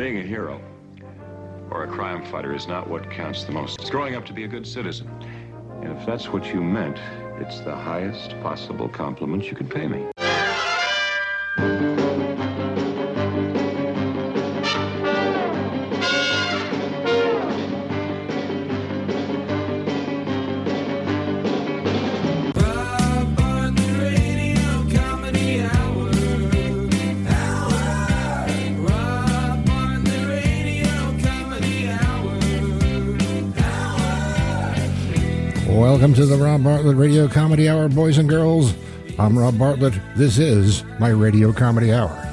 Being a hero or a crime fighter is not what counts the most. It's growing up to be a good citizen. And if that's what you meant, it's the highest possible compliment you could pay me. Welcome to the Rob Bartlett Radio Comedy Hour, boys and girls. I'm Rob Bartlett. This is my Radio Comedy Hour.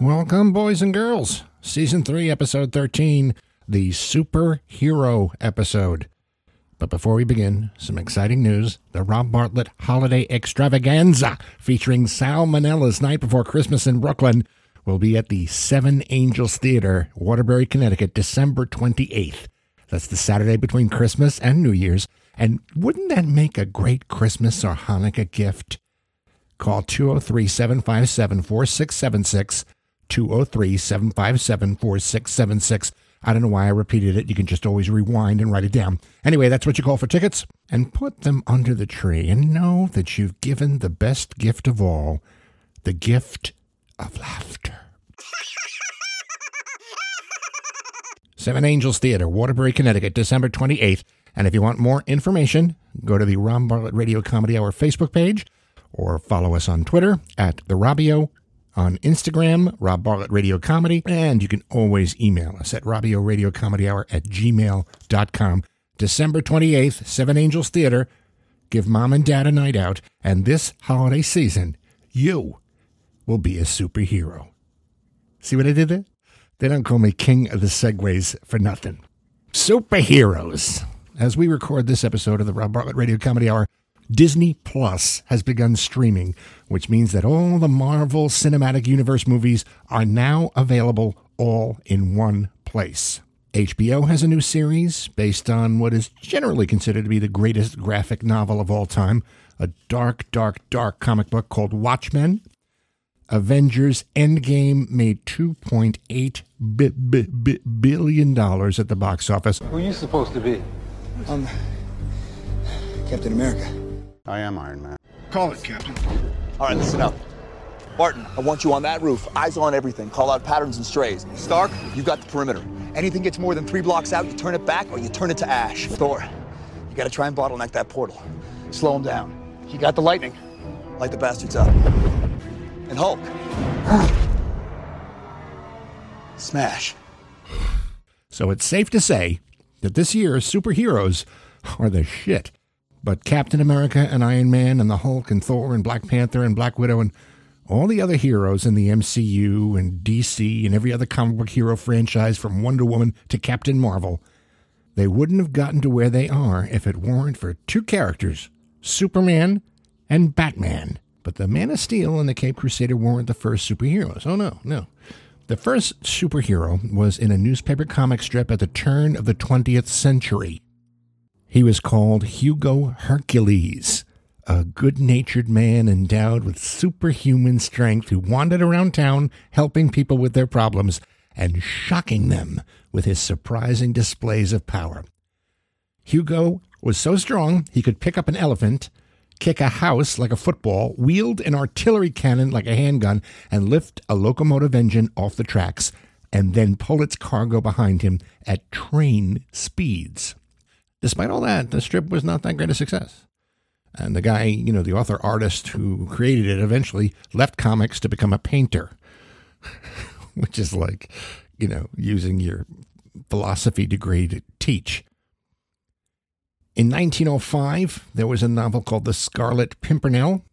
Welcome, boys and girls. Season 3, Episode 13, the Superhero episode. But before we begin, some exciting news. The Rob Bartlett Holiday Extravaganza, featuring Sal Salmonella's Night Before Christmas in Brooklyn, will be at the Seven Angels Theater, Waterbury, Connecticut, December 28th. That's the Saturday between Christmas and New Year's. And wouldn't that make a great Christmas or Hanukkah gift? Call 203 757 4676. 203 757 4676. I don't know why I repeated it. You can just always rewind and write it down. Anyway, that's what you call for tickets. And put them under the tree and know that you've given the best gift of all the gift of laughter. Seven Angels Theater, Waterbury, Connecticut, December 28th. And if you want more information, go to the Rob Bartlett Radio Comedy Hour Facebook page or follow us on Twitter at The Robio, on Instagram, Rob Bartlett Radio Comedy, and you can always email us at Robio Radio Comedy Hour at gmail.com. December 28th, Seven Angels Theater. Give mom and dad a night out, and this holiday season, you will be a superhero. See what I did there? They don't call me king of the segues for nothing. Superheroes. As we record this episode of the Rob Bartlett Radio Comedy Hour, Disney Plus has begun streaming, which means that all the Marvel Cinematic Universe movies are now available all in one place. HBO has a new series based on what is generally considered to be the greatest graphic novel of all time, a dark, dark, dark comic book called Watchmen. Avengers Endgame made $2.8 bi- bi- bi- billion dollars at the box office. Who are you supposed to be? Um, Captain America. I am Iron Man. Call it, Captain. All right, listen up. Barton, I want you on that roof, eyes on everything. Call out patterns and strays. Stark, you got the perimeter. Anything gets more than three blocks out, you turn it back or you turn it to ash. Thor, you gotta try and bottleneck that portal. Slow him down. You got the lightning. Light the bastards up. And Hulk. Smash. So it's safe to say that this year's superheroes are the shit. But Captain America and Iron Man and the Hulk and Thor and Black Panther and Black Widow and all the other heroes in the MCU and DC and every other comic book hero franchise from Wonder Woman to Captain Marvel, they wouldn't have gotten to where they are if it weren't for two characters, Superman and Batman. But the Man of Steel and the Cape Crusader weren't the first superheroes. Oh, no, no. The first superhero was in a newspaper comic strip at the turn of the 20th century. He was called Hugo Hercules, a good natured man endowed with superhuman strength who wandered around town helping people with their problems and shocking them with his surprising displays of power. Hugo was so strong he could pick up an elephant, kick a house like a football, wield an artillery cannon like a handgun, and lift a locomotive engine off the tracks, and then pull its cargo behind him at train speeds. Despite all that, the strip was not that great a success. And the guy, you know, the author artist who created it eventually left comics to become a painter, which is like, you know, using your philosophy degree to teach. In 1905, there was a novel called The Scarlet Pimpernel,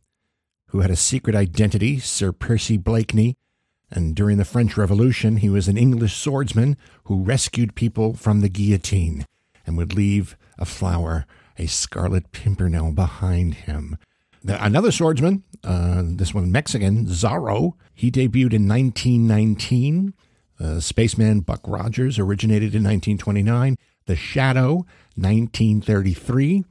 who had a secret identity, Sir Percy Blakeney. And during the French Revolution, he was an English swordsman who rescued people from the guillotine and would leave a flower a Scarlet Pimpernel behind him. The- another swordsman, uh, this one Mexican, Zorro, he debuted in 1919. Uh, Spaceman Buck Rogers originated in 1929. The Shadow, 1933.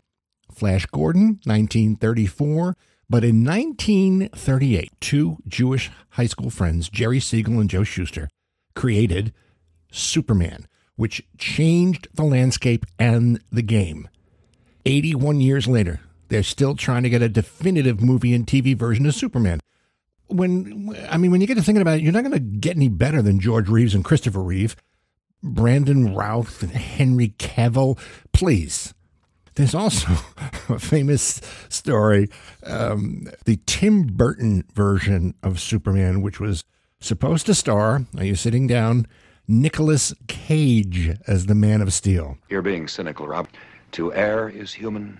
Flash Gordon, 1934. But in 1938, two Jewish high school friends, Jerry Siegel and Joe Shuster, created Superman, which changed the landscape and the game. 81 years later, they're still trying to get a definitive movie and TV version of Superman. When I mean, when you get to thinking about it, you're not going to get any better than George Reeves and Christopher Reeve, Brandon Routh and Henry Cavill. Please. There's also a famous story, um, the Tim Burton version of Superman, which was supposed to star. Are you sitting down? Nicolas Cage as the Man of Steel. You're being cynical, Rob. To err is human.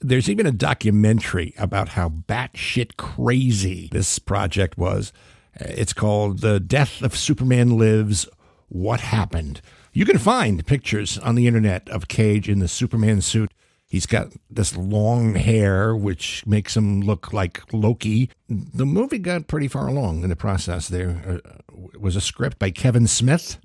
There's even a documentary about how batshit crazy this project was. Uh, It's called The Death of Superman Lives What Happened. You can find pictures on the internet of Cage in the Superman suit. He's got this long hair, which makes him look like Loki. The movie got pretty far along in the process. There uh, was a script by Kevin Smith,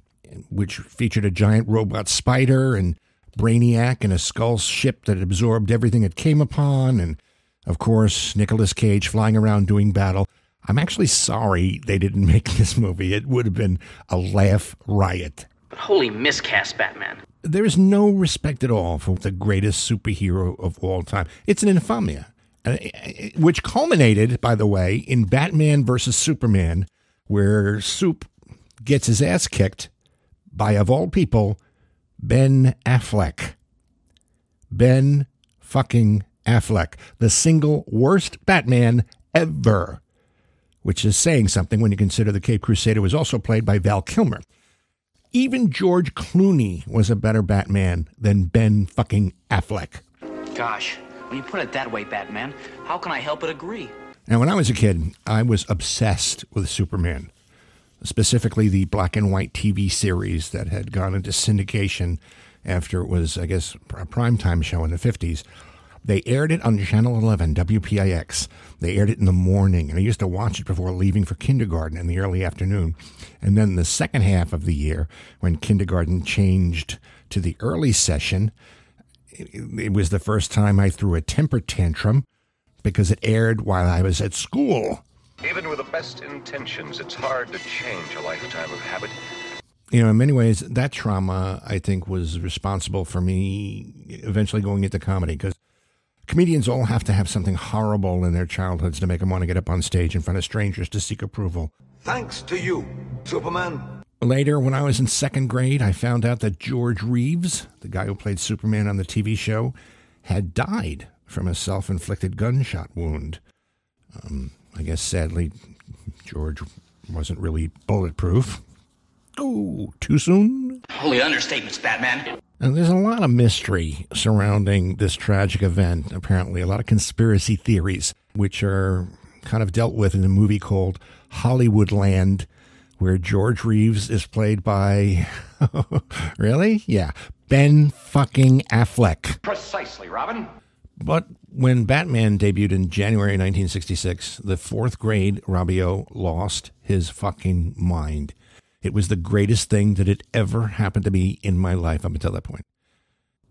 which featured a giant robot spider and Brainiac and a skull ship that absorbed everything it came upon, and of course, Nicolas Cage flying around doing battle. I'm actually sorry they didn't make this movie. It would have been a laugh riot. But holy miscast, Batman. There is no respect at all for the greatest superhero of all time. It's an infamia, uh, which culminated, by the way, in Batman versus Superman, where Soup gets his ass kicked by, of all people, Ben Affleck. Ben fucking Affleck, the single worst Batman ever, which is saying something when you consider the Cape Crusader was also played by Val Kilmer. Even George Clooney was a better Batman than Ben fucking Affleck. Gosh, when you put it that way, Batman, how can I help but agree? Now, when I was a kid, I was obsessed with Superman, specifically the black and white TV series that had gone into syndication after it was, I guess, a primetime show in the 50s. They aired it on Channel 11, WPIX. They aired it in the morning, and I used to watch it before leaving for kindergarten in the early afternoon. And then the second half of the year, when kindergarten changed to the early session, it, it was the first time I threw a temper tantrum because it aired while I was at school. Even with the best intentions, it's hard to change a lifetime of habit. You know, in many ways, that trauma, I think, was responsible for me eventually going into comedy because comedians all have to have something horrible in their childhoods to make them want to get up on stage in front of strangers to seek approval. Thanks to you, Superman. Later, when I was in second grade, I found out that George Reeves, the guy who played Superman on the TV show, had died from a self inflicted gunshot wound. Um, I guess sadly, George wasn't really bulletproof. Oh, too soon? Holy understatements, Batman. And there's a lot of mystery surrounding this tragic event, apparently, a lot of conspiracy theories, which are kind of dealt with in a movie called Hollywoodland, where George Reeves is played by. really? Yeah. Ben fucking Affleck. Precisely, Robin. But when Batman debuted in January 1966, the fourth grade Robio lost his fucking mind. It was the greatest thing that had ever happened to me in my life up until that point.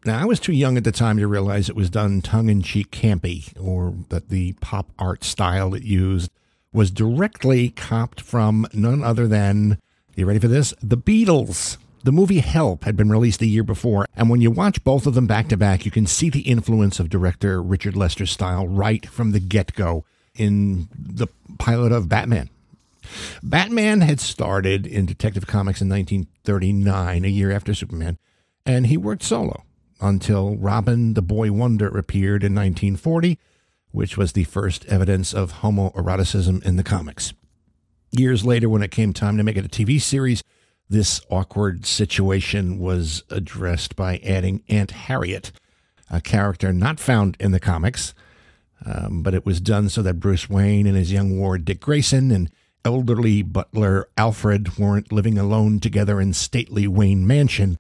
Now, I was too young at the time to realize it was done tongue in cheek campy, or that the pop art style it used was directly copped from none other than, you ready for this? The Beatles. The movie Help had been released the year before, and when you watch both of them back to back, you can see the influence of director Richard Lester's style right from the get go in the pilot of Batman. Batman had started in Detective Comics in 1939, a year after Superman, and he worked solo until Robin the Boy Wonder appeared in 1940, which was the first evidence of homoeroticism in the comics. Years later, when it came time to make it a TV series, this awkward situation was addressed by adding Aunt Harriet, a character not found in the comics, um, but it was done so that Bruce Wayne and his young ward Dick Grayson and elderly butler Alfred weren't living alone together in stately Wayne Mansion.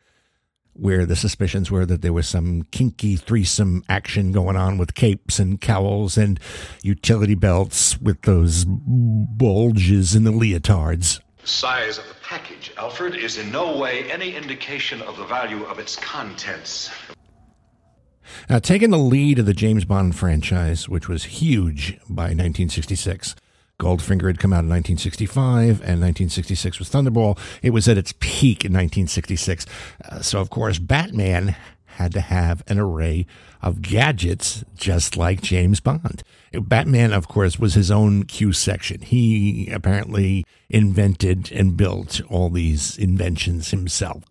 where the suspicions were that there was some kinky threesome action going on with capes and cowls and utility belts with those bulges in the leotards. The size of the package, Alfred, is in no way any indication of the value of its contents. Now, taking the lead of the James Bond franchise, which was huge by 1966, Goldfinger had come out in 1965, and 1966 was Thunderball. It was at its peak in 1966. Uh, so, of course, Batman had to have an array of gadgets just like James Bond. Batman, of course, was his own Q section. He apparently invented and built all these inventions himself.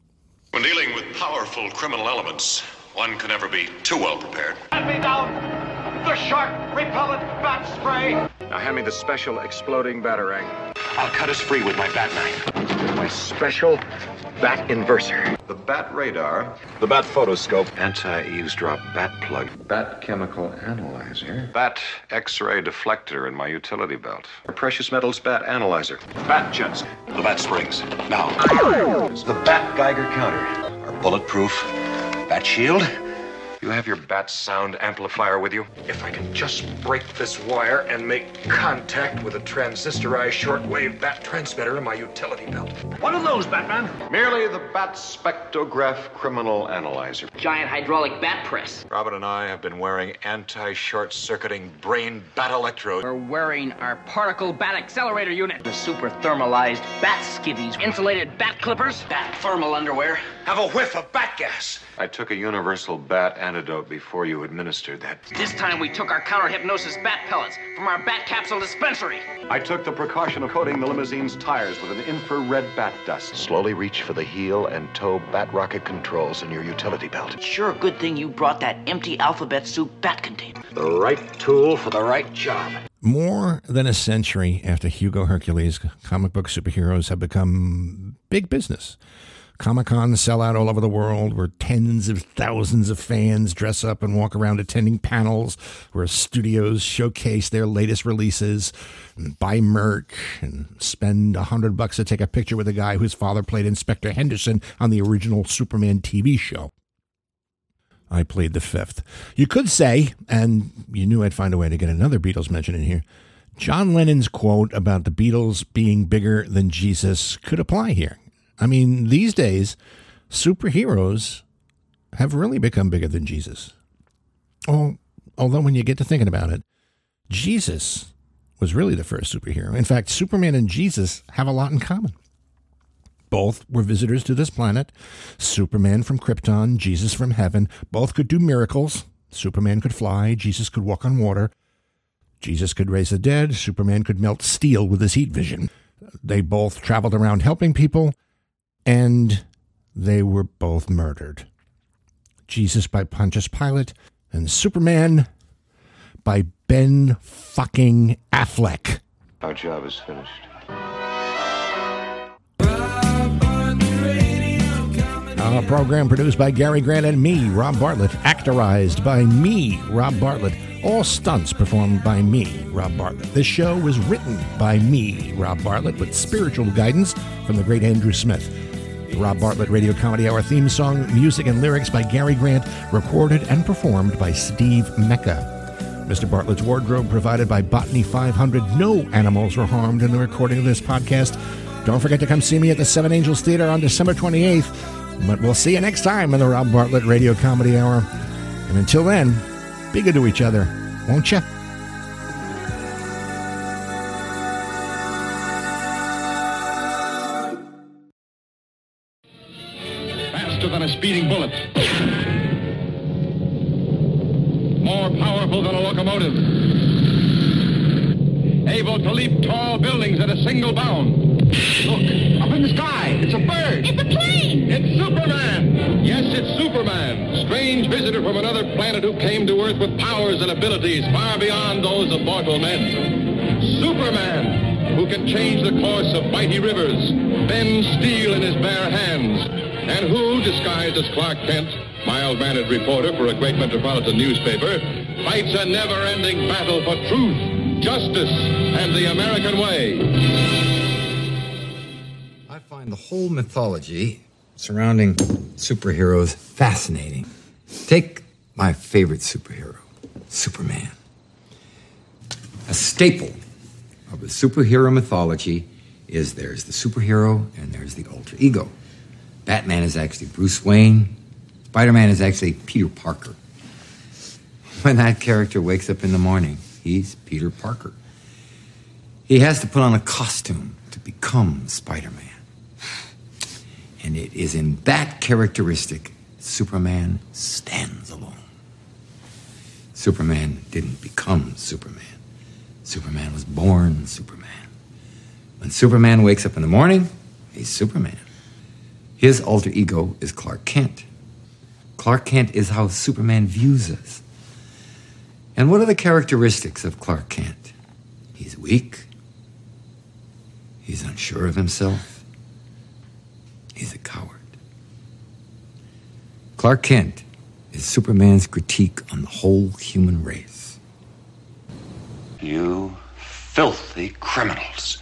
When dealing with powerful criminal elements, one can never be too well prepared. Hand me down the shark repellent bat spray. Now hand me the special exploding batarang. I'll cut us free with my bat knife. My special bat inverser. The bat radar. The bat photoscope. Anti-eavesdrop bat plug. Bat chemical analyzer. Bat X-ray deflector in my utility belt. A precious metals bat analyzer. Bat jets. The bat springs. Now. The bat Geiger counter. Our bulletproof bat shield. You have your bat sound amplifier with you? If I can just break this wire and make contact with a transistorized shortwave bat transmitter in my utility belt. What are those, Batman? Merely the bat spectrograph criminal analyzer. Giant hydraulic bat press. Robin and I have been wearing anti-short circuiting brain bat electrodes. We're wearing our particle bat accelerator unit. The super thermalized bat skivvies. Insulated bat clippers. Bat thermal underwear. Have a whiff of bat gas. I took a universal bat antidote before you administered that. This time we took our counter hypnosis bat pellets from our bat capsule dispensary. I took the precaution of coating the limousine's tires with an infrared bat dust. Slowly reach for the heel and toe bat rocket controls in your utility belt. Sure good thing you brought that empty alphabet soup bat container. The right tool for the right job. More than a century after Hugo Hercules, comic book superheroes have become big business. Comic Con sell out all over the world, where tens of thousands of fans dress up and walk around attending panels, where studios showcase their latest releases, and buy merch, and spend a hundred bucks to take a picture with a guy whose father played Inspector Henderson on the original Superman TV show. I played the fifth. You could say, and you knew I'd find a way to get another Beatles mention in here. John Lennon's quote about the Beatles being bigger than Jesus could apply here. I mean, these days, superheroes have really become bigger than Jesus. Although when you get to thinking about it, Jesus was really the first superhero. In fact, Superman and Jesus have a lot in common. Both were visitors to this planet. Superman from Krypton, Jesus from heaven. Both could do miracles. Superman could fly, Jesus could walk on water. Jesus could raise the dead, Superman could melt steel with his heat vision. They both traveled around helping people, and they were both murdered. Jesus by Pontius Pilate, and Superman by Ben fucking Affleck. Our job is finished. A program produced by Gary Grant and me, Rob Bartlett. Actorized by me, Rob Bartlett. All stunts performed by me, Rob Bartlett. This show was written by me, Rob Bartlett, with spiritual guidance from the great Andrew Smith. Rob Bartlett Radio Comedy Hour theme song, music and lyrics by Gary Grant, recorded and performed by Steve Mecca. Mr. Bartlett's wardrobe provided by Botany 500. No animals were harmed in the recording of this podcast. Don't forget to come see me at the Seven Angels Theater on December 28th. But we'll see you next time in the Rob Bartlett Radio Comedy Hour. And until then, be good to each other, won't you? A speeding bullet, more powerful than a locomotive, able to leap tall buildings at a single bound. Look, up in the sky, it's a bird. It's a plane! It's Superman! Yes, it's Superman, strange visitor from another planet who came to Earth with powers and abilities far beyond those of mortal men. Superman, who can change the course of mighty rivers, bend steel in his bare hands, and who, disguised as Clark Kent, mild-mannered reporter for a great metropolitan newspaper, fights a never-ending battle for truth, justice, and the American way. I find the whole mythology surrounding superheroes fascinating. Take my favorite superhero, Superman. A staple of the superhero mythology is there's the superhero and there's the alter ego. Batman is actually Bruce Wayne. Spider Man is actually Peter Parker. When that character wakes up in the morning, he's Peter Parker. He has to put on a costume to become Spider Man. And it is in that characteristic Superman stands alone. Superman didn't become Superman. Superman was born Superman. When Superman wakes up in the morning, he's Superman. His alter ego is Clark Kent. Clark Kent is how Superman views us. And what are the characteristics of Clark Kent? He's weak. He's unsure of himself. He's a coward. Clark Kent is Superman's critique on the whole human race. You filthy criminals.